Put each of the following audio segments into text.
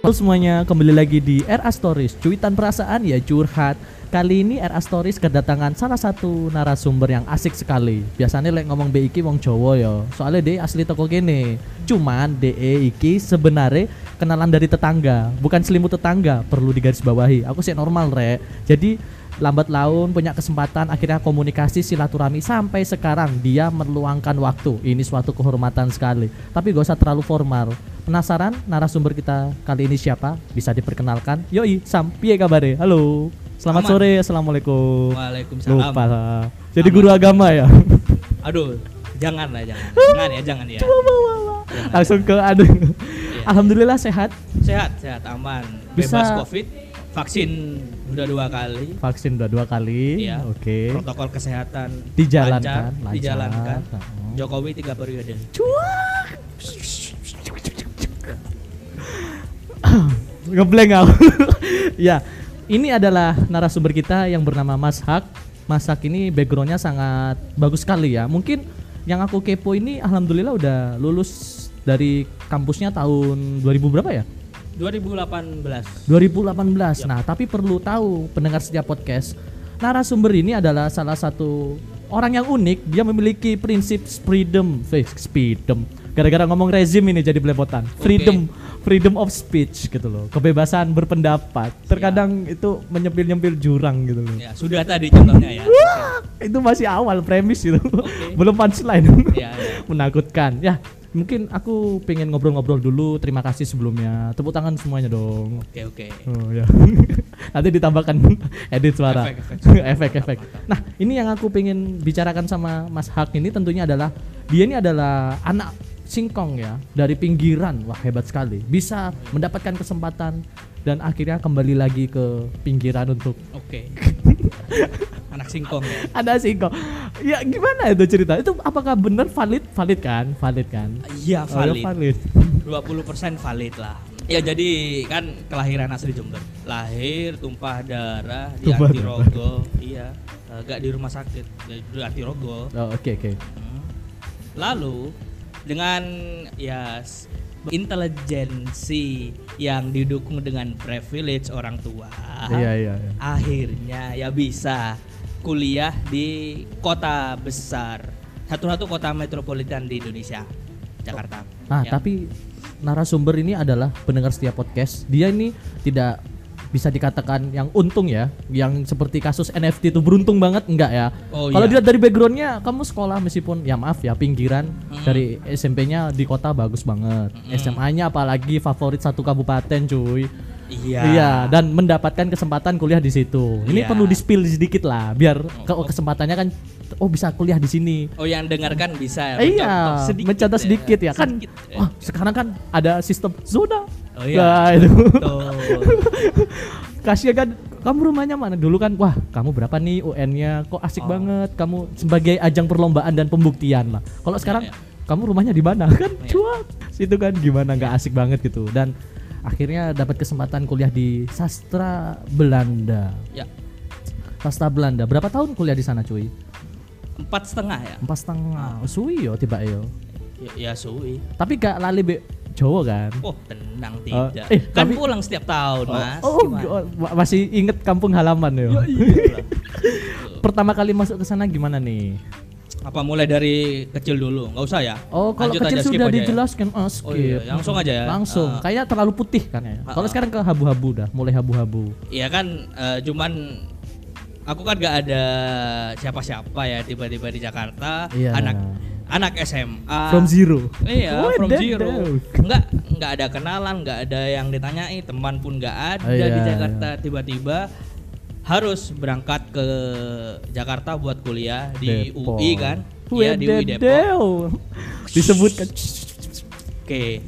Halo semuanya, kembali lagi di RA Stories Cuitan perasaan ya curhat. Kali ini RA Stories kedatangan salah satu narasumber yang asik sekali. Biasanya lek ngomong BIK wong Jawa ya Soalnya dia asli toko gini Cuman DE iki sebenarnya kenalan dari tetangga Bukan selimut tetangga, perlu digarisbawahi. Aku sih normal rek. Jadi lambat laun punya kesempatan akhirnya komunikasi silaturahmi sampai sekarang dia meluangkan waktu. Ini suatu kehormatan sekali. Tapi gak usah terlalu formal penasaran narasumber kita kali ini siapa bisa diperkenalkan yoi Sam piye kabare halo selamat Aman. sore assalamualaikum Waalaikumsalam. lupa jadi Aman. guru agama ya Aduh, jangan lah, jangan. Jangan ya, jangan ya. Jangan. langsung ke aduh alhamdulillah sehat Sehat, sehat, aman. Bisa- Bebas Covid, vaksin udah dua kali. vaksin udah dua kali Iya. oke Protokol kesehatan Dijalankan, lancar, lancar. dijalankan. Oh. Jokowi tiga periode. ngeblank aku. Ya ini adalah narasumber kita yang bernama Mas Hak. Mas Hak ini backgroundnya sangat bagus sekali ya. Mungkin yang aku kepo ini alhamdulillah udah lulus dari kampusnya tahun 2000 berapa ya? 2018. 2018 nah tapi perlu tahu pendengar setiap podcast narasumber ini adalah salah satu orang yang unik. Dia memiliki prinsip freedom. Freedom gara-gara ngomong rezim ini jadi belepotan freedom freedom of speech gitu loh kebebasan berpendapat terkadang itu menyempil-nyempil jurang gitu loh Ya, sudah tadi contohnya ya. Wah, itu masih awal premis gitu belum punchline Ya, ya. menakutkan ya mungkin aku pengen ngobrol-ngobrol dulu terima kasih sebelumnya tepuk tangan semuanya dong Oke, oke. Oh ya. Nanti ditambahkan edit suara. Efek, efek. efek, efek. Nah, ini yang aku pengen bicarakan sama Mas Hak ini tentunya adalah dia ini adalah anak singkong ya dari pinggiran. Wah, hebat sekali. Bisa mendapatkan kesempatan dan akhirnya kembali lagi ke pinggiran untuk Oke. Anak singkong ya. ada singkong. Ya gimana itu cerita? Itu apakah benar valid? Valid kan? Valid kan? Iya, Oh, ya, valid. valid. 20% valid lah. Ya jadi kan kelahiran asli Jember. Lahir tumpah darah di Tumpah Antirogo. Iya, agak di rumah sakit di Antirogo. Oh, oke oke. Hmm. Lalu dengan ya intelijensi yang didukung dengan privilege orang tua. Iya iya iya. Akhirnya ya bisa kuliah di kota besar. Satu-satu kota metropolitan di Indonesia. Jakarta. Nah, Ya. tapi narasumber ini adalah pendengar setiap podcast. Dia ini tidak bisa dikatakan yang untung ya, yang seperti kasus NFT itu beruntung banget enggak ya? Oh, Kalau iya. dilihat dari backgroundnya, kamu sekolah meskipun ya maaf ya pinggiran Mm. dari SMP-nya di kota bagus banget, SMA-nya apalagi favorit satu kabupaten cuy. Iya. Iya, dan mendapatkan kesempatan kuliah di situ. Ini Iya. perlu di-spill sedikit lah, biar ke kesempatannya kan, oh bisa kuliah di sini. Oh yang dengarkan bisa ya, iya, mencontoh sedikit, ya. sedikit ya, kan. Sedikit, ya. Wah, sekarang kan ada sistem zona. Oh iya. Nah, itu. Kasihan kan kamu rumahnya mana? Dulu kan wah kamu berapa nih UN-nya? Kok asik Oh. banget. Kamu sebagai ajang perlombaan dan pembuktian lah. Kalau sekarang iya. kamu rumahnya di mana? Kan Iya. cuak situ kan gimana? Nggak asik banget gitu. Dan akhirnya dapat kesempatan kuliah di sastra Belanda. Ya. Sastra Belanda. Berapa tahun kuliah di sana cuy? Empat setengah ya. empat setengah. Suwi yo tiba yo. Ya, ya suwi. tapi gak lali be Jawa kan Oh tenang Oh, tidak. eh, kan tapi- pulang setiap tahun mas. oh, Gimana? oh, ma- masih inget kampung halaman yo Iyalah. pertama kali masuk ke sana gimana nih Apa mulai dari kecil dulu? Nggak usah ya? Oh, kalau Lanjut kecil aja, sudah ya? dijelaskan. Oh, skip. Oh iya, langsung aja ya. Langsung. Ah. Kayaknya terlalu putih kan ya. Kalau ah. sekarang ke habu-habu dah, mulai habu-habu. Iya kan, eh, cuman aku kan gak ada siapa-siapa ya tiba-tiba di Jakarta. Iya. Anak anak SMA. From zero. Iya, Oh, from zero. dong. Enggak, enggak ada kenalan, enggak ada yang ditanyai, teman pun enggak ada Oh, iya, di Jakarta. Tiba-tiba harus berangkat ke Jakarta buat kuliah di Depok. UI kan? Iya di UI Depok. Disebutkan. Oke.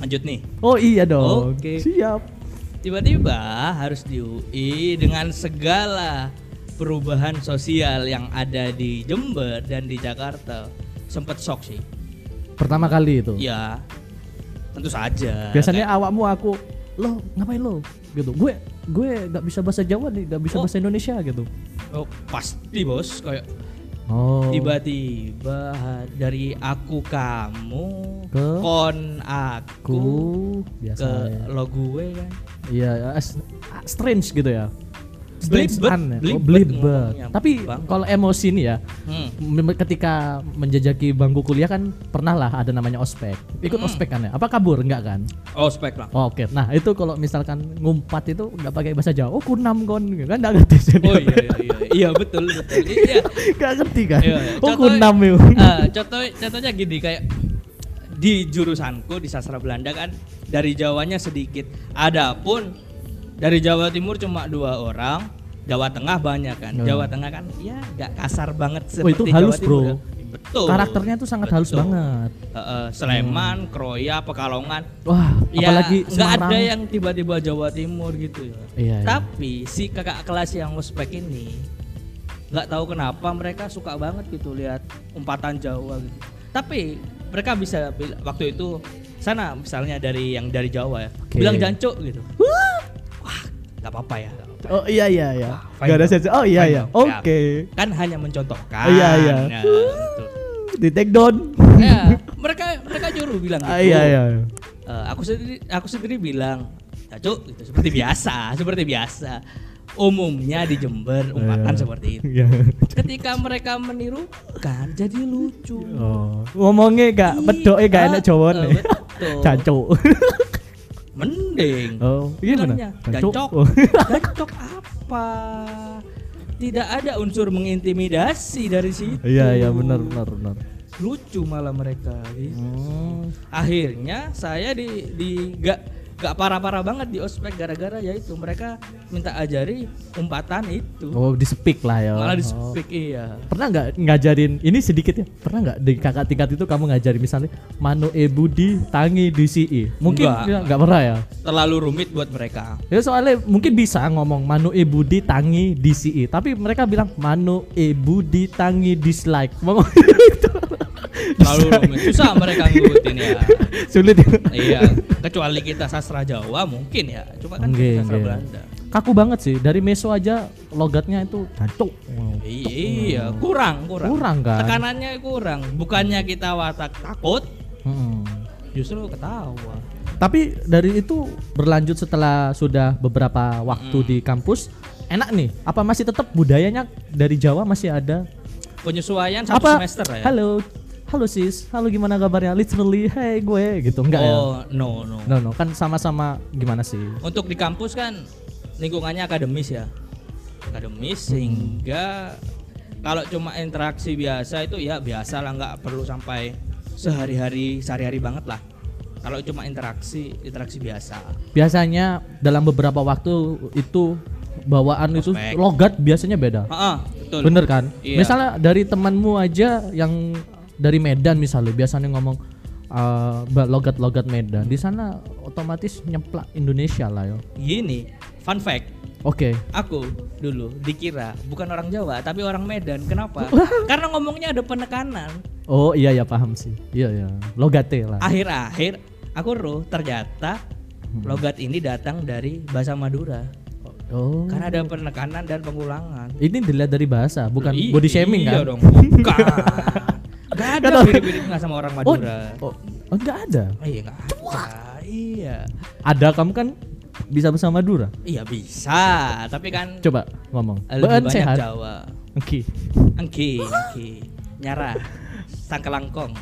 Lanjut nih. Oh iya dong. Oke. Siap. Tiba-tiba harus di UI dengan segala perubahan sosial yang ada di Jember dan di Jakarta. Sempet shock sih. Pertama kali itu. Ya. Tentu saja. Biasanya awakmu aku lo ngapain lo gitu gue gue nggak bisa bahasa Jawa nih nggak bisa Oh. bahasa Indonesia gitu Oh, pasti bos kayak Oh. Tiba-tiba dari aku kamu Ke? kon aku Ku biasa. ke ya. lo gue kan. Iya, strange gitu ya. Blibet, blibet blibet. ngomongnya, Tapi kalau emosi nih ya, Hmm. ketika menjajaki bangku kuliah kan pernah lah ada namanya ospek. Ikut Hmm. ospek kan ya? Apa kabur enggak kan? Oh, spek lah. Oh, Oke, nah itu kalau misalkan ngumpat itu nggak pakai bahasa Jawa, oh kunam kon, kan nggak ngerti jadi. Oh iya iya iya, iya betul betul. Iya. Nggak ngerti kan? Iya, iya. Oh kunam itu. Eh, contoh contohnya gini kayak di jurusanku di sastra Belanda kan dari Jawanya sedikit. Adapun dari Jawa Timur cuma dua orang, Jawa Tengah banyak kan. Oh. Jawa Tengah kan ya nggak kasar banget Oh, itu seperti halus, Jawa Timur. bro. ya. Betul. Karakternya tuh sangat halus Betul. banget. Eh, eh, Sleman, Kroya, Pekalongan. Wah, Ya, apalagi nggak ada yang tiba-tiba Jawa Timur gitu ya. Iya, iya. Tapi si kakak kelas yang ospek ini nggak tahu kenapa mereka suka banget gitu lihat umpatan Jawa gitu. Tapi mereka bisa waktu itu sana misalnya dari yang dari Jawa ya Oke. bilang jancuk gitu. Nggak apa-apa ya. Oh iya iya iya. Fine Gak ada sense. Oh iya Fine iya. dong. Oke. Kan hanya mencontohkan. Iya, iya. Nah, gitu. Di take down. Ya, mereka mereka nyuruh bilang gitu. Ah, iya iya. Eh, aku sendiri aku sendiri bilang cacuk gitu seperti biasa seperti biasa umumnya di Jember umpatan Iya. seperti itu Iya. ketika mereka menirukan jadi lucu Oh, ngomongnya gak pedoknya gak enak Jawa Eh, nih. betul. Cancuk. Mending Oh, iya gimana? Jancok. Oh. Jancok apa? Tidak ada unsur mengintimidasi dari situ. Iya iya benar benar benar. Lucu malah mereka. gitu. Hmm. akhirnya saya di di gak gak parah-parah banget di ospek gara-gara ya itu mereka minta ajari umpatan itu Oh, di speak lah ya. malah di Oh. speak iya Pernah nggak ngajarin ini sedikit ya? Pernah nggak di kakak tingkat itu kamu ngajarin misalnya manu e budi tangi di si Mungkin Nggak. ya, nggak pernah ya. terlalu rumit buat mereka Ya soalnya mungkin bisa ngomong manu e budi tangi di si tapi mereka bilang manu e budi tangi dislike. Ngomong itu. Terlalu rumit susah mereka ngikutin ya Sulit ya. iya kecuali kita sastra Jawa mungkin ya cuma kan kita sastra nggih. Belanda Kaku banget sih dari meso aja logatnya itu cancuk. iya kurang kurang Kurang kan? tekanannya kurang bukannya kita watak takut Hmm. justru ketawa Tapi dari itu berlanjut setelah sudah beberapa waktu Hmm. di kampus, enak nih. Apa masih tetap budayanya dari Jawa masih ada? penyesuaian satu apa? semester ya Halo, halo sis, halo gimana kabarnya? Literally, hey gue, gitu enggak ya? oh no no No no, kan sama-sama gimana sih? Untuk di kampus kan lingkungannya akademis ya. Akademis sehingga kalau cuma interaksi biasa itu ya biasa lah nggak perlu sampai sehari-hari sehari-hari banget lah. Kalau cuma interaksi interaksi biasa. Biasanya dalam beberapa waktu itu bawaan itu Ospek. logat biasanya beda. Heeh, betul. Bener kan? Iya. Misalnya dari temanmu aja yang dari Medan misalnya biasanya ngomong uh, logat-logat Medan. Di sana otomatis nyeplak Indonesia lah ya. Gini, fun fact. Oke. Aku dulu dikira bukan orang Jawa tapi orang Medan. Kenapa? Karena ngomongnya ada penekanan. Oh iya ya paham sih. Iya ya. Logate lah. Akhir-akhir aku ruh ternyata logat ini datang dari bahasa Madura. Oh. Karena ada penekanan dan pengulangan. Ini dilihat dari bahasa, bukan Ih, body shaming iya kan? dong, bukan. Gak ada mirip-mirip nggak sama orang Oh, Madura. oh, oh, enggak ada. Oh, iya nggak ada. Iya. Ada kamu kan bisa bahasa Madura. Iya bisa, tapi kan Coba ngomong. lebih banyak sehat. Jawa. Oke. Engki, engki. Nyara. Sangkelangkong.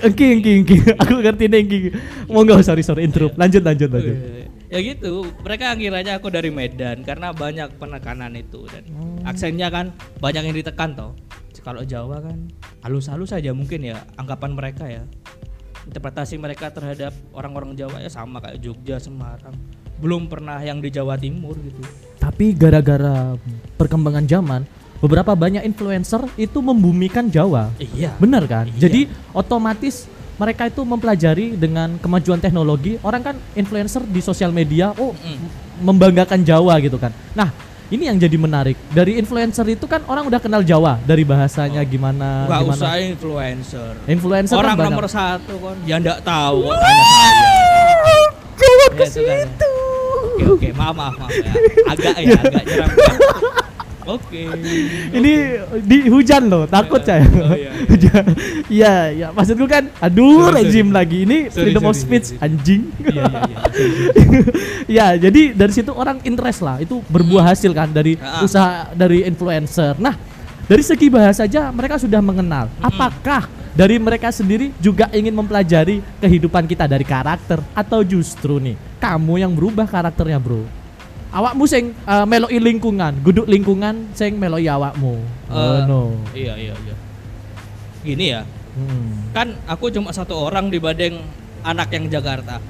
Engki, engki, engki. Aku ngerti nih engki. Mau nggak sorry sorry intro. Lanjut lanjut lanjut. Eh, Ya gitu, mereka ngiranya aku dari Medan karena banyak penekanan itu dan Hmm. aksennya kan banyak yang ditekan toh. Kalau Jawa kan halus-halus saja mungkin ya anggapan mereka ya. Interpretasi mereka terhadap orang-orang Jawa ya sama kayak Jogja, Semarang. Belum pernah yang di Jawa Timur gitu. Tapi gara-gara perkembangan zaman, beberapa banyak influencer itu membumikan Jawa. Iya. Bener kan? Iya. Jadi otomatis mereka itu mempelajari dengan kemajuan teknologi. Orang kan influencer di sosial media, oh Mm. membanggakan Jawa gitu kan. Nah, ini yang jadi menarik. Dari influencer itu kan orang udah kenal Jawa dari bahasanya gimana, Gak gimana. usah influencer. Influencer Orang kan nomor satu kan, ya ndak tahu kok tanya saya. Ya, ke itu kan. situ. Oke oke maaf maaf maaf ya. Agak ya agak nyeram. Oke. Ini di hujan loh, takut Oh, saya. iya, iya. Hujan. Iya, iya. Maksudku kan, aduh Sorry, rezim sorry. lagi. Ini Sorry, freedom of sorry, speech sorry. anjing. Iya iya iya. ya, jadi dari situ orang interest lah. Itu berbuah hasil kan dari Ah. usaha dari influencer. Nah, dari segi bahasa saja mereka sudah mengenal. Apakah dari mereka sendiri juga ingin mempelajari kehidupan kita dari karakter atau justru nih kamu yang berubah karakternya, Bro? Awakmu sing eh, meloi lingkungan, guduk lingkungan sing meloi awakmu. Oh Eh, no. Iya iya iya. Gini ya, Hmm. kan aku cuma satu orang dibanding anak yang Jakarta.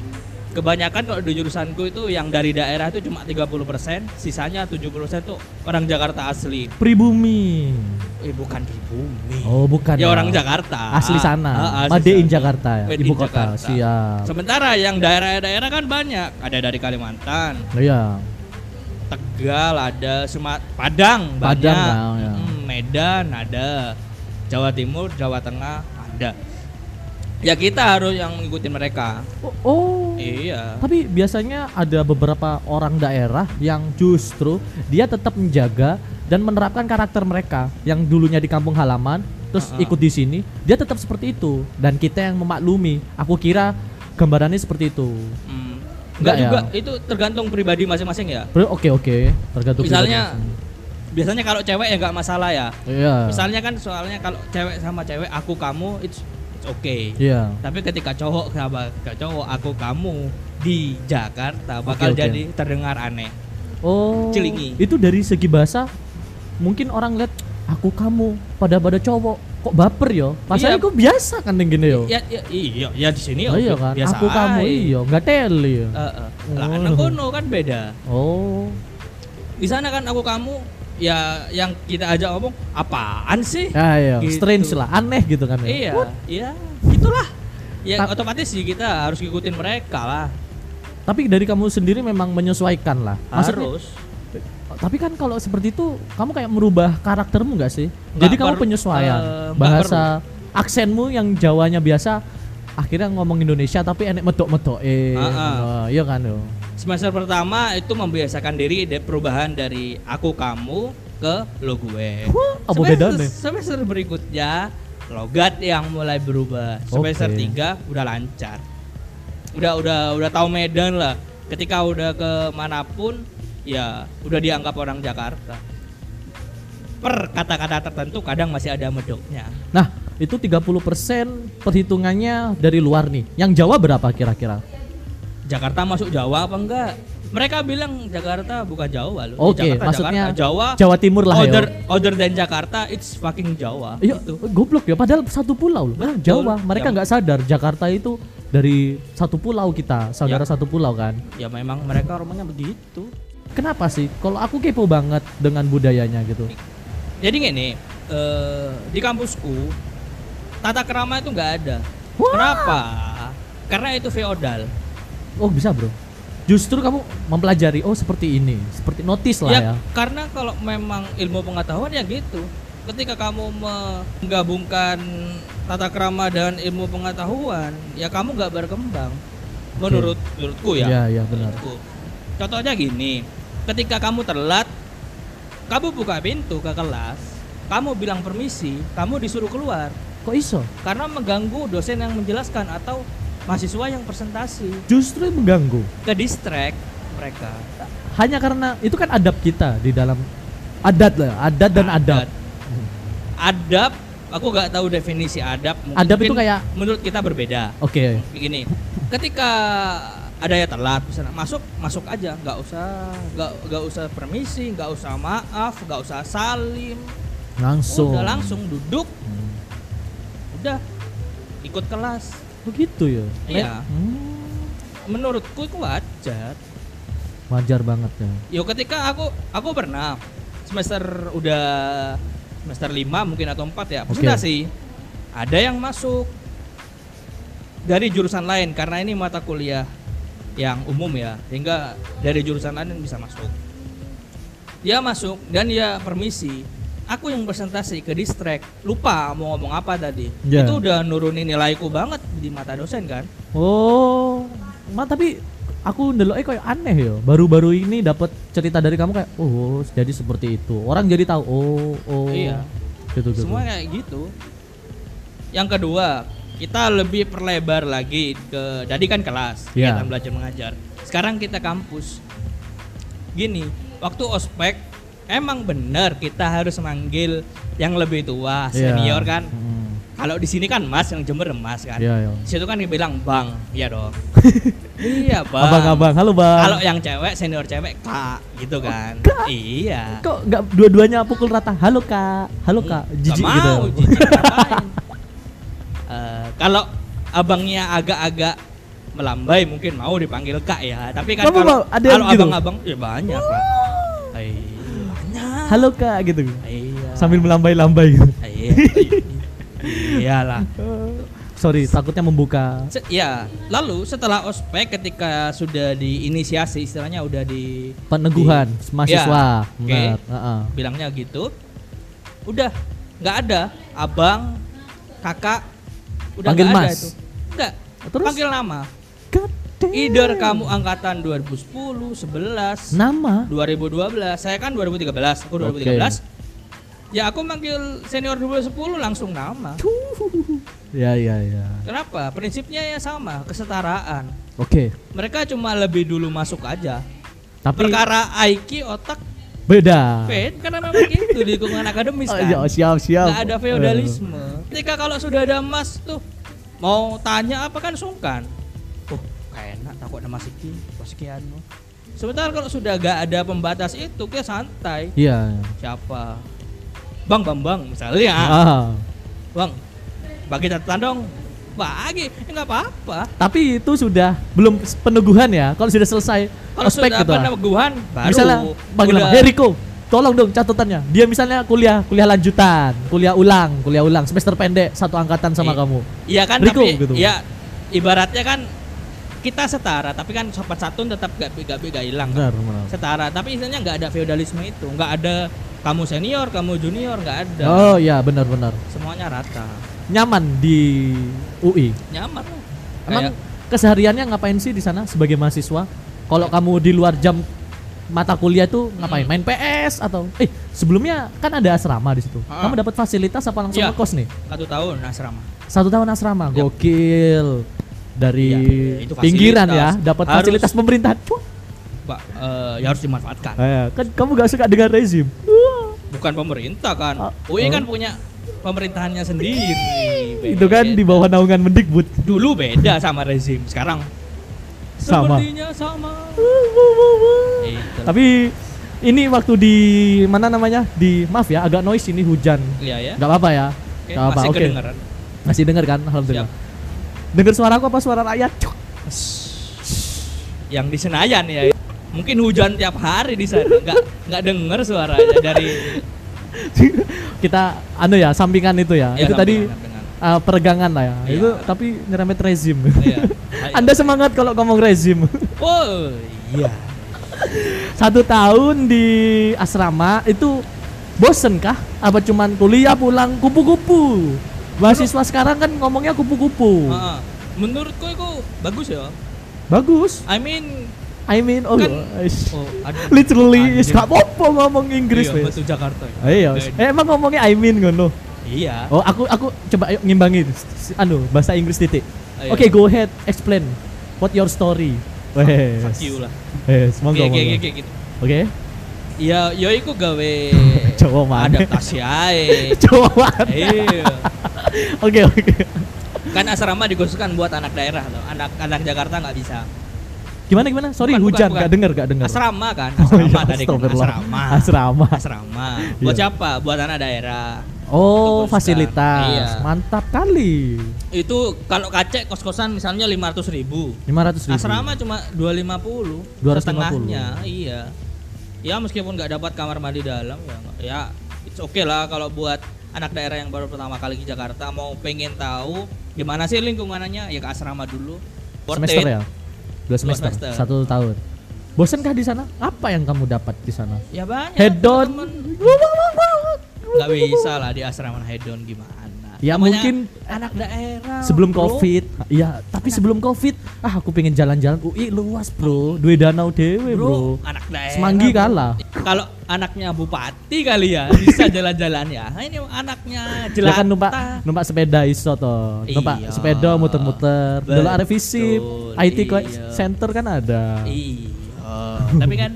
Kebanyakan kalau di jurusanku itu yang dari daerah itu cuma 30%, sisanya 70% tuh orang Jakarta asli. Pribumi. Eh bukan pribumi. Oh, bukan. ya orang Jakarta. Asli sana. Ah, asli Made in. Jakarta ya, Made ibu kota. Jakarta. Siap. Sementara yang daerah-daerah kan banyak. Ada dari Kalimantan, Iya. Tegal, ada Sumat Padang, Padang, banyak. ya, ya. Mm, Medan ada. Jawa Timur, Jawa Tengah ada. Ya kita harus yang ngikutin mereka. Oh, oh. Iya. Tapi biasanya ada beberapa orang daerah yang justru dia tetap menjaga dan menerapkan karakter mereka yang dulunya di kampung halaman terus Ah, ah. ikut di sini, dia tetap seperti itu dan kita yang memaklumi. Aku kira gambarannya seperti itu. Mm. Enggak Enggak ya? juga, itu tergantung pribadi masing-masing ya. Oke oke, tergantung Misalnya biasanya kalau cewek ya nggak masalah ya. Iya. Misalnya kan soalnya kalau cewek sama cewek aku kamu it's, it's okay. Iya. Tapi ketika cowok sama cowok aku kamu di Jakarta bakal oke. jadi terdengar aneh. Oh. Cilingi. Itu dari segi bahasa mungkin orang lihat aku kamu pada pada cowok kok baper yo. Pasal Iya. itu biasa kan yang gini yo. Ya, ya iya ya di sini Oh, iya kan. biasa Aku kamu iya, nggak teli. ya. Heeh. Lah Oh. anak kono kan beda. Oh. Di sana kan aku kamu ya yang kita ajak ngomong apaan sih? Ya iya, Gitu. strange lah, aneh gitu kan ya. Iya, What? iya, gitulah. Ya Ta- otomatis sih kita harus ngikutin mereka lah. Tapi dari kamu sendiri memang menyesuaikan lah. Maksudnya, harus. Tapi kan kalau seperti itu kamu kayak merubah karaktermu nggak sih? Nggak Jadi kamu penyesuaian nggak bahasa aksenmu yang Jawanya biasa akhirnya ngomong Indonesia tapi enek medok-medok eh Ah, ah. iya kan yo. Semester pertama itu membiasakan diri de perubahan dari aku kamu ke lo gue. Wah, apa Semester- bedanya? Semester berikutnya logat yang mulai berubah. Semester Oke. 3 udah lancar. Udah udah udah tahu medan lah. Ketika udah ke mana pun ya udah dianggap orang Jakarta. Per kata-kata tertentu kadang masih ada medoknya. Nah, itu 30% perhitungannya dari luar nih. Yang Jawa berapa kira-kira? Jakarta masuk Jawa apa enggak? Mereka bilang Jakarta bukan Jawa loh. Oke, Jakarta, maksudnya Jakarta. Jawa Jawa Timur lah other, ya. other than Jakarta it's fucking Jawa. Iya, Gitu. goblok ya. Padahal satu pulau loh. Betul. Jawa. Mereka Ya. nggak sadar Jakarta itu dari satu pulau kita, saudara Ya. satu pulau kan. Ya memang mereka rumahnya begitu. Kenapa sih? Kalau aku kepo banget dengan budayanya gitu. Jadi gini, eh, di kampusku tata kerama itu nggak ada. Wah. Kenapa? Karena itu feodal. Oh bisa bro. Justru kamu mempelajari. Oh seperti ini. Seperti notice lah Ya, ya. karena kalau memang ilmu pengetahuan ya gitu. Ketika kamu menggabungkan tata krama dan ilmu pengetahuan, ya kamu nggak berkembang. Menurut menurutku ya. Iya iya benar. Menurutku. Contohnya gini, ketika kamu telat, kamu buka pintu ke kelas, kamu bilang permisi, kamu disuruh keluar Kok iso? karena mengganggu dosen yang menjelaskan atau mahasiswa yang presentasi, Justru mengganggu. ke distract mereka. Hanya karena itu kan adab kita di dalam adat lah, adat dan adab. Adab, aku nggak tahu definisi adab. Mungkin- Adab itu kayak- menurut kita berbeda. Oke. Begini, ketika ada yang telat, misalnya masuk masuk aja, nggak usah nggak nggak usah permisi, nggak usah maaf, nggak usah salim, Langsung. udah langsung duduk, Hmm. udah ikut kelas. Begitu ya. Iya. Hmm, Menurutku itu wajar. wajar banget ya. Yo ketika aku aku pernah semester udah semester 5 mungkin atau 4 ya Oke. presentasi. Ada yang masuk dari jurusan lain karena ini mata kuliah yang umum ya, sehingga dari jurusan lain bisa masuk. Dia masuk dan dia permisi. Aku yang presentasi ke distract, lupa mau ngomong apa tadi. Ya. Itu udah nurunin nilaiku banget di mata dosen kan. Oh, ma tapi aku ndelok kayak aneh ya. Baru-baru ini dapat cerita dari kamu kayak oh jadi seperti itu. Orang jadi tahu oh oh. Iya. Gitu gitu. Semua kayak gitu. Yang kedua, kita lebih perlebar lagi ke jadi kan kelas, Iya. kegiatan belajar mengajar. Sekarang kita kampus. Gini, waktu ospek emang benar kita harus manggil yang lebih tua, Iya. senior kan. Hmm. Kalau di sini kan Mas yang Jember Mas kan. Iya, iya. Di situ kan dibilang Bang, iya dong. iya, Bang. Abang-abang, halo Bang. Kalau yang cewek senior cewek Kak gitu kan. Kak. Iya. Kok nggak dua-duanya pukul rata? Halo Kak. Halo Kak. Nggak Jijik mau, gitu. jijik. Eh, kalau abangnya agak-agak melambai mungkin mau dipanggil kak ya. Tapi kan kalau gitu? abang-abang ya banyak lah. Iya, banyak. Halo Kak gitu. Iya. Sambil melambai-lambai gitu. Iya. Iyalah. Sorry, takutnya membuka. Se- ya, lalu setelah ospek ketika sudah diinisiasi istilahnya udah di Peneguhan di- mahasiswa. Ya, oke. Benar. Heeh. bilangnya gitu. Udah nggak ada abang, kakak, udah Panggil nggak ada Mas. itu. Enggak. Terus? Panggil nama. God damn. Either kamu angkatan 2010, 11, nama 2012. Saya kan 2013, aku 2013. Ya aku manggil senior 2010 langsung nama. Ya ya ya. Kenapa? Prinsipnya ya sama, kesetaraan. Oke. Mereka cuma lebih dulu masuk aja. Tapi Perkara IQ otak beda. beda karena memang gitu di lingkungan akademis Oh, kan. iya, siap siap. Nggak ada feodalisme. Ketika kalau sudah ada emas tuh mau tanya apa kan sungkan. Oh, kayak enak takut ada mas iki, mas iki anu. Sementara kalau sudah gak ada pembatas itu kayak santai. Eh, Iya. Siapa? Bang Bambang misalnya. Ah. Bang, bagi catatan dong. Bagi, ya nggak apa-apa. Tapi itu sudah belum peneguhan ya. Kalau sudah selesai Kalau sudah gitu. peneguhan, baru misalnya panggil nama, "Hey Riko, tolong dong catatannya. Dia misalnya kuliah kuliah lanjutan, kuliah ulang, kuliah ulang semester pendek satu angkatan sama Iya. kamu. Iya kan Riko, tapi gitu. ya ibaratnya kan kita setara tapi kan sopan santun tetap gak gak gak hilang kan. Benar, benar. setara tapi istilahnya nggak ada feodalisme itu nggak ada kamu senior kamu junior nggak ada Oh iya benar-benar. semuanya rata Nyaman di UI. nyaman. Emang Kayak- kesehariannya ngapain sih di sana sebagai mahasiswa? Kalau kamu di luar jam mata kuliah tuh ngapain? Hmm. Main PS atau eh sebelumnya kan ada asrama di situ. Ah. Kamu dapat fasilitas apa langsung Iya. ngekos nih? satu tahun asrama Satu tahun asrama, Yap. gokil. Dari Iya, itu pinggiran ya, dapat fasilitas pemerintahan. Pak eh, ya harus dimanfaatkan Eh, kan kamu gak suka dengan rezim. bukan pemerintah kan Ah, UI kan oh. punya pemerintahannya sendiri Itu kan di bawah naungan Mendikbud. dulu beda sama rezim sekarang Sama. sepertinya sama Itu. Tapi ini waktu di mana namanya? Di maaf ya, agak noise ini hujan. iya ya Gak apa-apa ya. Oke, Gak apa, masih oke. kedengeran Masih dengar kan? Alhamdulillah. Siap. Dengar suara aku apa suara rakyat? Cuk. yang di Senayan ya mungkin hujan tiap hari di sana nggak nggak denger suaranya dari Kita anu ya, sampingan itu ya. Ya, itu tadi sampingan, uh, peregangan lah ya. Iya. Itu tapi nyeremet rezim. Iya. Anda semangat kalau ngomong rezim. oh iya Satu tahun di asrama itu bosen kah? Apa cuman kuliah pulang kupu-kupu? Mahasiswa sekarang kan ngomongnya kupu-kupu. Menurutku itu bagus ya Bagus. I mean I mean, oh, Kan- oh literally, is gak apa-apa ngomong Inggris iya, betul Jakarta ya. Iya, eh, emang ngomongnya I mean ngono. iya Oh, aku aku coba ayo ngimbangi s- s- anu bahasa Inggris titik. Oke, go ahead, explain. What your story? Wes. fuck you lah Wes, monggo Oke, oke, oke, gitu Oke. ya ya iku gawe Coba mana? adaptasi ae Coba. iya Oke, oke. kan asrama dikhususkan buat anak daerah loh anak anak Jakarta nggak bisa Gimana gimana? Sorry, Bukan, hujan bukan, gak denger, gak denger. asrama kan Oh, asrama iya, tadi kan asrama Asrama. asrama buat Iya. siapa buat anak daerah Oh, fasilitas. Iya. Mantap kali. itu kalau kacek kos-kosan misalnya 500 ribu 500 ribu. asrama cuma 250 250. setengahnya iya ya meskipun nggak dapat kamar mandi dalam ya nggak- ya it's okay lah kalau buat anak daerah yang baru pertama kali ke Jakarta mau pengen tahu gimana sih lingkungannya ya ke asrama dulu Worth semester it. ya? Dua semester, semester. satu tahun. Bosenkah di sana? Apa yang kamu dapat di sana? ya banyak Head temen. nggak bisa lah di asrama head on gimana Ya Namanya mungkin anak daerah. sebelum bro. covid iya tapi sebelum covid ah aku pengen jalan-jalan UI luas bro dua danau dewe Bro, bro anak daerah. Semanggi bro. kalah. Kalau anaknya bupati kali ya bisa jalan-jalan ya. Nah, ini anaknya dia jelata. kan numpak numpak sepeda iso toh numpak Iya. sepeda muter-muter dulu ada Betul, IT iya. center kan ada Iya. Tapi kan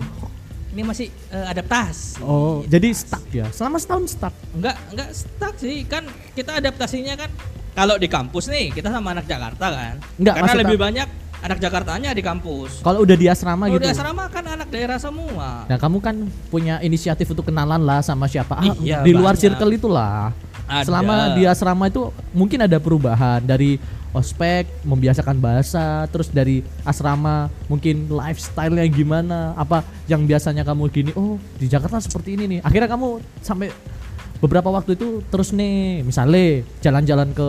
ini masih eh, adaptasi. oh jadi stuck ya selama setahun stuck Enggak, enggak stuck sih. Kan kita adaptasinya kan kalau di kampus nih kita sama anak Jakarta kan. Enggak, Karena lebih aku- banyak anak Jakartanya di kampus. kalau udah di asrama Kalau gitu di asrama kan anak daerah semua. Nah kamu kan punya inisiatif untuk kenalan lah sama siapa ah, Iya, di luar banyak. circle itulah. Ada. Selama di asrama itu mungkin ada perubahan dari ospek membiasakan bahasa, terus dari asrama mungkin lifestyle-nya gimana, apa yang biasanya kamu gini, oh di Jakarta seperti ini nih. Akhirnya kamu sampai beberapa waktu itu terus nih, misalnya jalan-jalan ke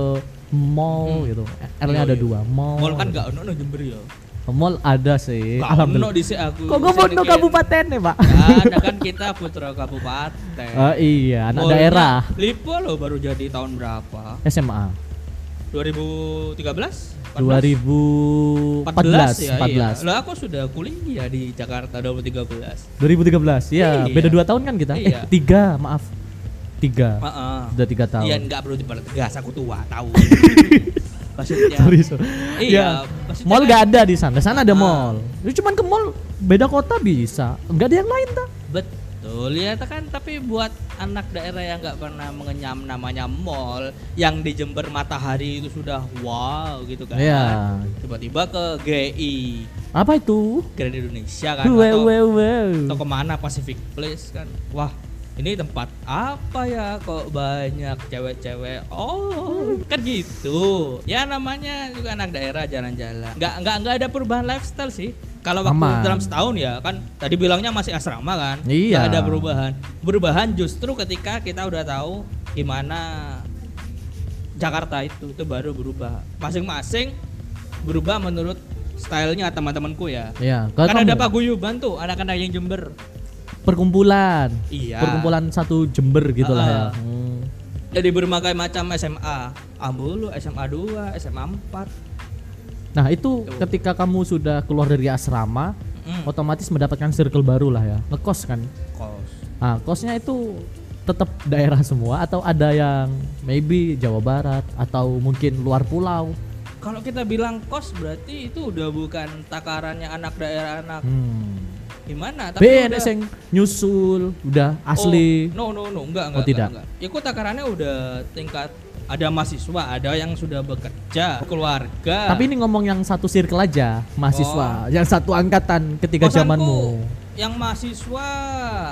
mall gitu. L-nya Iya, ada iya. dua, mall. Mall kan enggak ono no Jember ya. Mall ada sih. Ono Alhamdulillah. di sini aku. Kok gue kayak- kabupaten nih, Pak? Ada kan kita putra kabupaten. Oh iya, anak Mallnya daerah. Lipo loh baru jadi tahun berapa? SMA 2013? 2014 ya, 14 iya. Lah aku sudah kuliah di Jakarta 2013. 2013 ya Iya. beda dua tahun kan kita Iya. eh tiga maaf tiga Heeh. udah tiga tahun Iya enggak perlu dipertegas aku tua tahu. maksudnya. sorry sorry Iya, Ya, maksudnya mall kan- gak ada di sana di sana ada Ah. mall Lu cuman ke mall beda kota bisa nggak ada yang lain tak Betul ya kan tapi buat anak daerah yang nggak pernah mengenyam namanya mall yang di Jember matahari itu sudah wow gitu kan. Iya. Tiba-tiba ke GI apa itu Grand Indonesia kan wow atau, wow wow atau ke mana Pacific Place kan. Wah ini tempat apa ya kok banyak cewek-cewek? Oh kan gitu. Ya namanya juga anak daerah jalan-jalan. Nggak nggak nggak ada perubahan lifestyle sih. Kalau waktu Aman. dalam setahun ya kan tadi bilangnya masih asrama kan? Iya. Nggak ada perubahan. Perubahan justru ketika kita udah tahu gimana Jakarta itu itu baru berubah. Masing-masing berubah menurut stylenya teman-temanku ya. Ya kalau kan ada kamu- paguyuban tuh anak-anak yang Jember perkumpulan Iya. perkumpulan satu Jember gitu lah ya. Hmm. Jadi berbagai macam SMA. Ambulu, SMA 2, SMA 4. nah itu Tuh. ketika kamu sudah keluar dari asrama Mm. otomatis mendapatkan circle baru lah ya ngekos kan Kos. Nah, kosnya itu tetap daerah semua atau ada yang maybe Jawa Barat atau mungkin luar pulau. Kalau kita bilang kos berarti itu udah bukan takarannya anak daerah anak Hmm. Gimana? Tapi BNS udah- yang nyusul udah asli. Oh, no no no enggak Oh, enggak. tidak. enggak, enggak. Ya kok takarannya udah tingkat ada mahasiswa, ada yang sudah bekerja, keluarga. Tapi ini ngomong yang satu circle aja, mahasiswa, yang satu angkatan ketika Kosanku zamanmu. Yang mahasiswa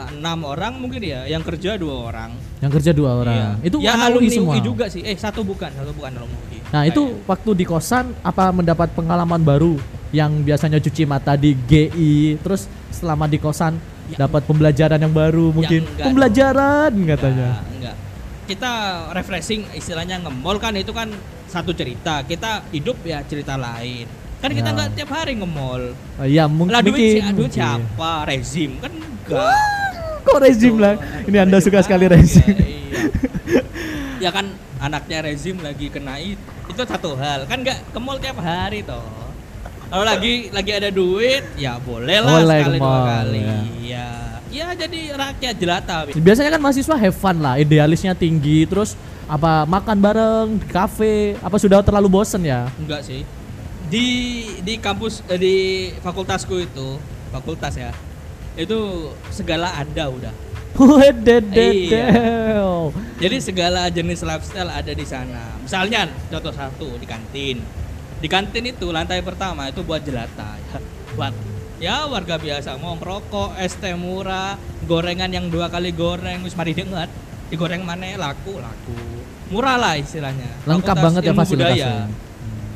enam orang mungkin ya, yang kerja dua orang. Yang kerja dua orang. Iya. Itu ya alumni semua. UI juga sih. Eh satu bukan, satu bukan alumni UI. Nah, itu waktu di kosan apa mendapat pengalaman baru yang biasanya cuci mata di GI, terus selama di kosan Ya. dapat pembelajaran yang baru mungkin. enggak pembelajaran katanya. Enggak, enggak. Kita refreshing istilahnya nge-mall kan itu kan satu cerita. Kita hidup ya cerita lain. Kan kita Ya. nggak tiap hari nge-mall. Oh, Iya, mung- Lah duit, mungkin. duit mungkin. siapa? Rezim kan enggak. Kok rezim lah? Ini Anda suka sekali rezim. Iya. ya kan anaknya rezim lagi kena itu. Itu satu hal. Kan nggak ke mall tiap hari toh. Kalau lagi lagi ada duit, ya boleh lah Boleh sekali dua kali. ya. Ya. ya jadi rakyat jelata. Biasanya kan mahasiswa have fun lah, idealisnya tinggi, terus apa makan bareng di kafe, apa sudah terlalu bosen ya? Enggak sih. Di di kampus eh, di fakultasku itu, fakultas ya. Itu segala ada udah. Wedededel. Jadi segala jenis lifestyle ada di sana. Misalnya contoh satu di kantin. Di kantin itu lantai pertama itu buat jelata. Ya, buat ya warga biasa mau ngerokok, es teh murah, gorengan yang dua kali goreng wis mari denget. Digoreng mana laku laku. Murah lah istilahnya. Lengkap Fakultas banget ya fasilitasnya. Budaya.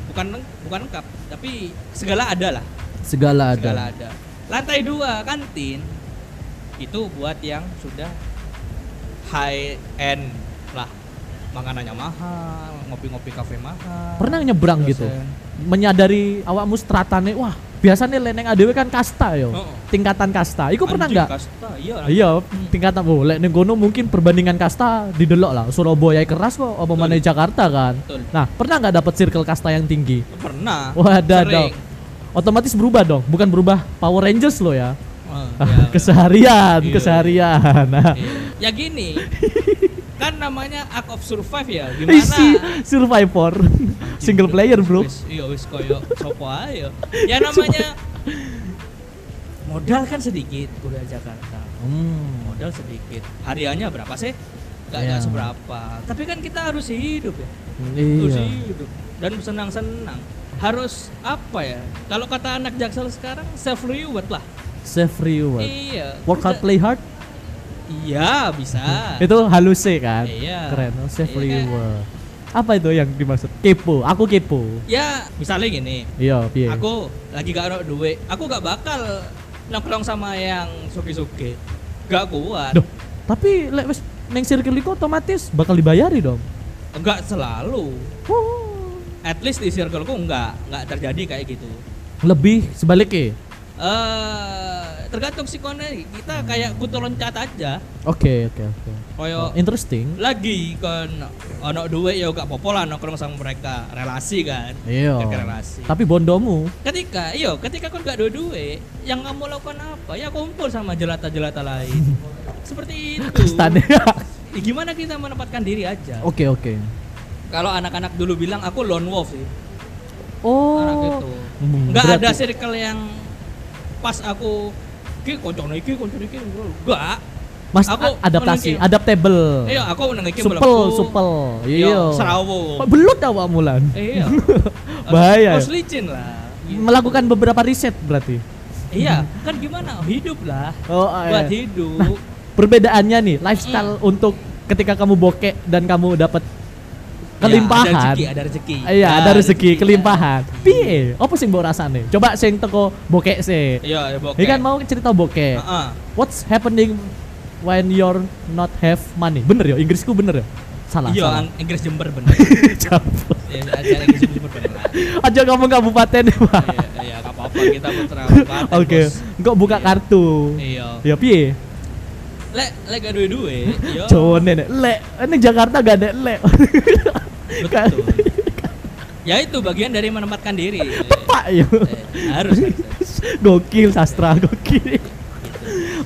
Bukan leng- bukan lengkap, tapi segala ada lah. Segala ada. Segala ada. Lantai dua kantin itu buat yang sudah high end lah. Makanannya mahal, ngopi-ngopi kafe mahal. Pernah nyebrang gitu, Dosen. menyadari awakmu stratane, wah biasanya leneng adewe kan kasta yo. Oh. Tingkatan kasta. Iku pernah nggak? Kasta, iya. Iya, tingkatan oh, lek ning kono mungkin perbandingan kasta didelok lah. Surabaya keras kok apa mana Jakarta kan. Betul. Nah, pernah nggak dapat circle kasta yang tinggi? Pernah. Wah, ada dong. Otomatis berubah dong, bukan berubah Power Rangers lo ya. Oh, iya. keseharian, Iya. keseharian. Nah, Iya. Ya gini. kan namanya Act of Survive ya. Gimana? isi survivor single player, Bro. Iya wis koyo sopo ayo. Ya namanya modal kan sedikit kuliah Jakarta. Hmm. Modal sedikit. Hariannya berapa sih? Gak, gak seberapa. Tapi kan kita harus hidup ya. Harus Iya. hidup dan senang-senang. Harus apa ya? Kalau kata anak Jaksel sekarang self reward lah. Self reward. Iya. Work hard, play hard. Iya, bisa. Itu halus sih kan. Iya. Keren. oh, Self Iya, kan? Apa itu yang dimaksud? Kepo. Aku kepo. Ya, misalnya gini. Iya, piye? Aku lagi gak ada duit. Aku gak bakal nongkrong sama yang suki-suki. Gak kuat. Duh, tapi lek wis neng circle iku otomatis bakal dibayari dong. Enggak selalu. Oh. At least di circleku enggak, enggak terjadi kayak gitu. Lebih sebaliknya. Eh, tergantung sikone kita kayak kutu loncat aja. Oke, oke, oke. Koyo Interesting. lagi kan ono duit ya gak apa-apa lah nongkrong sama mereka relasi kan Iya. Relasi Tapi bondomu ketika iyo ketika kau gak ada duit yang kamu lakukan apa ya kumpul sama jelata-jelata lain seperti itu kastane. Ya, gimana kita menempatkan diri aja Oke, oke. kalau anak-anak dulu bilang aku lone wolf sih Oh. anak itu Hmm, ada berarti- circle yang pas aku ki koncone iki koncone iki enggak Mas Aku adaptasi, menengki. adaptable. iya aku meneng iki supel, supel. Iya, Iya. serawo Kok belut awak mulan? iya Bahaya. harus licin lah Gitu. Melakukan beberapa riset berarti. Iya, kan gimana? Hidup lah. Oh, Buat iya. hidup. Perbedaannya nih, lifestyle untuk ketika kamu bokek dan kamu dapat Ya, kelimpahan. ada rezeki, ada rezeki. Iya, Ya, ada rezeki, ya. kelimpahan. Piye? Apa sih mbok rasane? Coba sing teko bokek sih. Iya, ya bokeh. Ini kan mau cerita bokek. Heeh. What's happening when you're not have money? Bener ya, Inggrisku bener ya? Salah, Iya, Inggris Jember bener. Iya, acara Inggris Jember bener. Aja kamu kabupaten. Iya, iya, enggak apa-apa kita putra. Oke, Bos. enggak buka Iya. kartu. Iya. Ya piye? Lek lek gak duwe-duwe, yo. Cowok nenek, lek, ini Jakarta gak ada lek. Betul. Ya itu bagian dari menempatkan diri. Pak ya. Eh, harus, harus. Gokil sastra, gokil.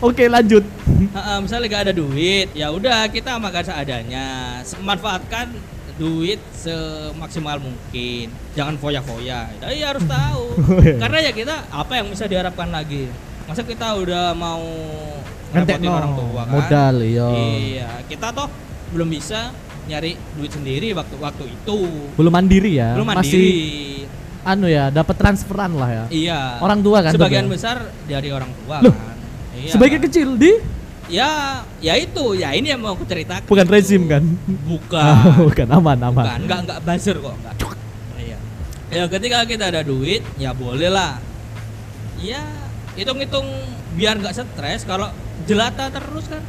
Oke, lanjut. Heeh, misalnya gak ada duit, ya udah kita makan seadanya. Se- Manfaatkan duit semaksimal mungkin. Jangan foya-foya. Iya harus tahu. Oh, iya. Karena ya kita apa yang bisa diharapkan lagi? Masa kita udah mau ngerepotin no, orang tua kan? modal, iya. Iya, kita toh belum bisa nyari duit sendiri waktu waktu itu. Belum mandiri ya. Belum Masih mandiri. anu ya, dapat transferan lah ya. Iya. Orang tua kan Sebagian tuh, besar dari orang tua Loh, kan. Iya, Sebagai kan? kecil di Ya, ya itu, ya ini yang mau aku ceritakan. bukan itu. rezim kan? Bukan. bukan aman aman. Bukan, enggak enggak buzzer kok, enggak. Iya. Ya ketika kita ada duit, ya boleh lah. Ya, hitung-hitung biar nggak stres kalau jelata terus kan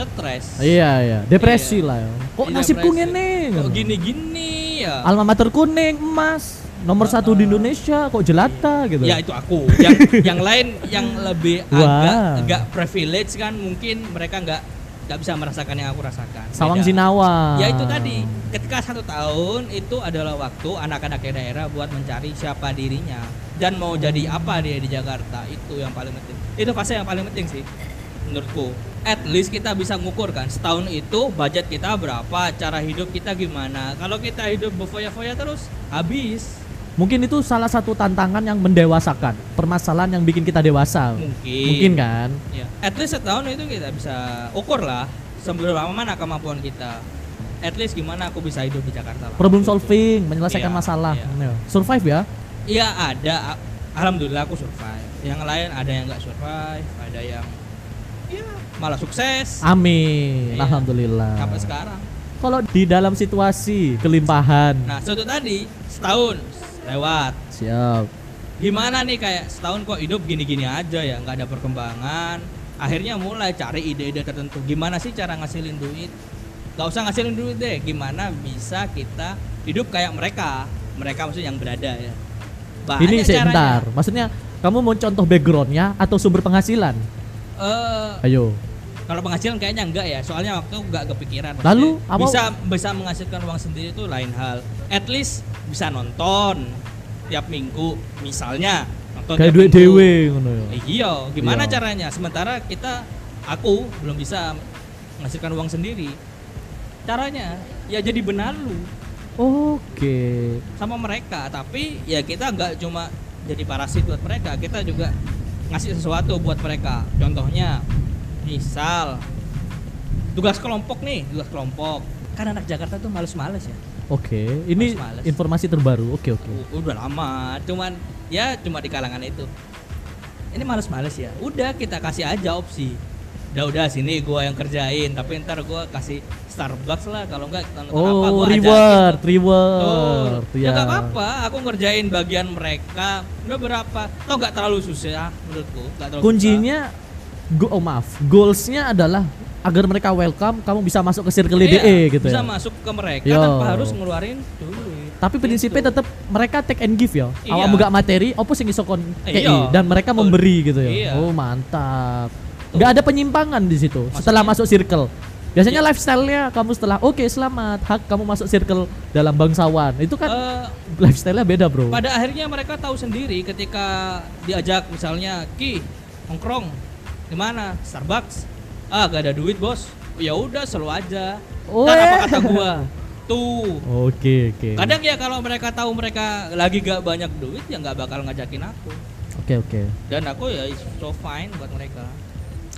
stres. Iya iya, depresi Iya. lah ya. Kok Iya, nasibku ngene? Kok gini-gini ya? Alma mater kuning, emas, nomor satu di Indonesia, kok jelata gitu. Ya itu aku. Yang yang lain yang lebih agak Wah. agak privilege kan mungkin mereka nggak nggak bisa merasakan yang aku rasakan. Sawang Beda. Sinawa. Ya itu tadi, ketika satu tahun itu adalah waktu anak-anak daerah buat mencari siapa dirinya dan mau jadi apa dia di Jakarta itu yang paling penting. Itu fase yang paling penting sih menurutku. At least kita bisa ngukur kan setahun itu budget kita berapa, cara hidup kita gimana. Kalau kita hidup berfoya-foya terus habis Mungkin itu salah satu tantangan yang mendewasakan, permasalahan yang bikin kita dewasa. mungkin. Mungkin kan? Ya, at least setahun itu kita bisa ukur lah seberapa mana kemampuan kita. At least gimana aku bisa hidup di Jakarta lah. Problem solving, menyelesaikan Iya, masalah. Ya. Survive ya. Iya ada, alhamdulillah aku survive. Yang lain ada yang nggak survive, ada yang ya malah sukses Amin. Iya. Alhamdulillah. sampai sekarang. Kalau di dalam situasi kelimpahan, Nah, suatu tadi setahun lewat. siap. Gimana nih kayak setahun kok hidup gini-gini aja ya, nggak ada perkembangan. Akhirnya mulai cari ide-ide tertentu. Gimana sih cara ngasilin duit? Gak usah ngasilin duit deh. Gimana bisa kita hidup kayak mereka? Mereka maksudnya yang berada ya. Banyak ini sebentar. Maksudnya kamu mau contoh backgroundnya atau sumber penghasilan? Eh, Ayo. kalau penghasilan kayaknya enggak ya, soalnya waktu enggak kepikiran. Lalu, apa- bisa bisa menghasilkan uang sendiri itu lain hal. At least bisa nonton tiap minggu, misalnya nonton Kayak duit dewe ngono ya. Iya, gimana Iya. caranya? Sementara kita, aku belum bisa menghasilkan uang sendiri. Caranya ya jadi benalu Oke. sama mereka, tapi ya kita nggak cuma jadi parasit buat mereka, kita juga ngasih sesuatu buat mereka. Contohnya, misal tugas kelompok nih, tugas kelompok. Kan anak Jakarta tuh males-males ya. Oke, ini Males-males. informasi terbaru. Oke, oke. U- udah lama cuman ya cuma di kalangan itu ini males-males ya udah kita kasih aja opsi udah udah sini gua yang kerjain tapi ntar gua kasih Starbucks lah kalau enggak apa Oh, gua reward, ajakin. reward. Tuh, ya nggak apa-apa aku ngerjain bagian mereka udah berapa toh nggak terlalu susah menurutku nggak terlalu Kuncinya go, oh maaf, goalsnya adalah agar mereka welcome, kamu bisa masuk ke circle susah. DE Iya, gitu bisa ya. masuk ke mereka Yo. tanpa harus ngeluarin duit Tapi prinsipnya tetap mereka take and give ya. Iya. Gak materi, opo sing iso kon kei Iya, dan mereka memberi gitu ya. Iya. Oh, mantap. Tuh. Gak ada penyimpangan di situ setelah masuk Maksudnya- circle. Biasanya lifestyle-nya kamu setelah oke selamat hak kamu masuk circle dalam bangsawan. Itu kan Eh, lifestyle-nya beda, Bro. Pada akhirnya mereka tahu sendiri ketika diajak misalnya Ki nongkrong di mana Starbucks. Ah gak ada duit bos. Ya udah selalu aja. Oh, Ntar apa eh. kata gua? Tuh. Oke, oke. Kadang ya kalau mereka tahu mereka lagi gak banyak duit ya nggak bakal ngajakin aku. Oke, oke. Dan aku ya so fine buat mereka.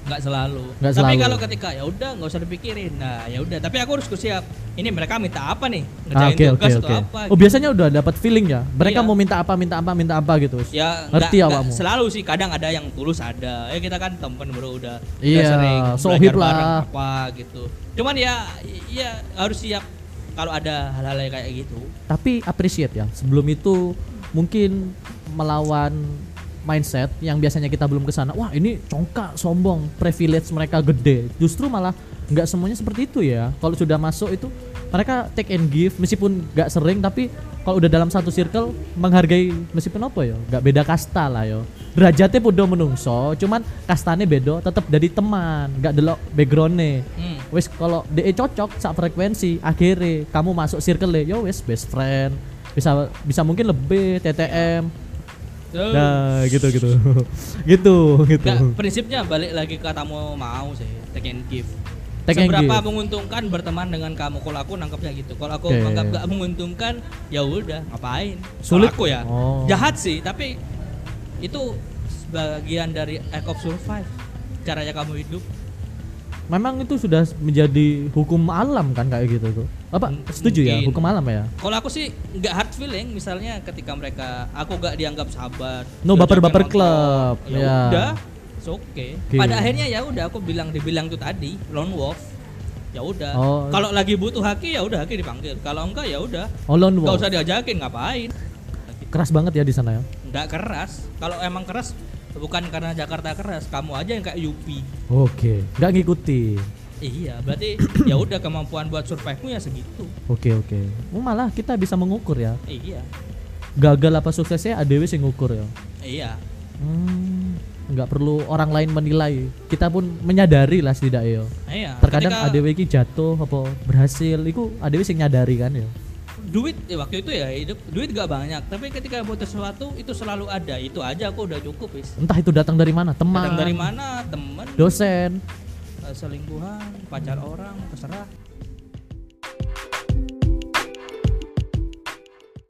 Nggak selalu. Nggak Tapi selalu. kalau ketika ya udah nggak usah dipikirin. Nah ya udah. Tapi aku harus siap. Ini mereka minta apa nih? Ah, Ngerjain Oke, oke, tugas atau oke. apa? Oh, biasanya udah dapat feeling ya. Mereka Iya. mau minta apa, minta apa, minta apa gitu. ya Ngerti nggak- awakmu? nggak selalu sih kadang ada yang tulus ada ya kita kan temen bro udah udah Iya, sering sohib lah. apa gitu cuman ya ya harus siap kalau ada hal-hal kayak gitu tapi appreciate ya sebelum itu mungkin melawan mindset yang biasanya kita belum ke sana wah ini congkak sombong privilege mereka gede. Justru malah nggak semuanya seperti itu ya. Kalau sudah masuk itu mereka take and give meskipun nggak sering tapi kalau udah dalam satu circle menghargai meskipun apa ya nggak beda kasta lah yo derajatnya podo menungso cuman kastanya beda tetap dari teman nggak delok backgroundnya. Hmm. wis kalau DE cocok sak frekuensi akhirnya kamu masuk circle yo wis best friend. Bisa bisa mungkin lebih TTM Tuh. nah gitu gitu gitu gitu Nggak, prinsipnya balik lagi ke kamu mau sih take and give Take and seberapa give. menguntungkan berteman dengan kamu kalau aku nangkapnya gitu kalau aku Oke. menganggap gak menguntungkan ya udah ngapain Sulit. Aku ya Oh. jahat sih tapi itu bagian dari act of survive caranya kamu hidup memang itu sudah menjadi hukum alam kan kayak gitu tuh apa setuju ya mungkin. hukum alam ya Kalau aku sih nggak hard feeling misalnya ketika mereka aku nggak dianggap sahabat. No, baper-baper club, Ya ya. udah, it's okay. Oke. Pada akhirnya ya udah aku bilang dibilang tuh tadi lone wolf. Ya udah. Oh. Kalau lagi butuh haki ya udah haki dipanggil. Kalau enggak ya udah. oh lone wolf usah diajakin ngapain. keras banget ya di sana ya Nggak keras. Kalau emang keras bukan karena Jakarta keras, kamu aja yang kayak Yupi. oke nggak ngikuti Iya, berarti ya udah kemampuan buat survive-mu ya segitu. oke oke oh, malah kita bisa mengukur ya Iya. gagal apa suksesnya ADW sing ngukur ya Iya. Hmm, nggak perlu orang lain menilai. Kita pun menyadari lah setidaknya. yo. Iya. Terkadang ketika- ADW iki jatuh apa berhasil, itu ADW sing nyadari kan ya. Duit ya waktu itu ya hidup duit gak banyak. Tapi ketika butuh sesuatu itu selalu ada. Itu aja aku udah cukup wis Entah itu datang dari mana, teman, Datang dari mana temen. Dosen. eh, selingkuhan pacar orang terserah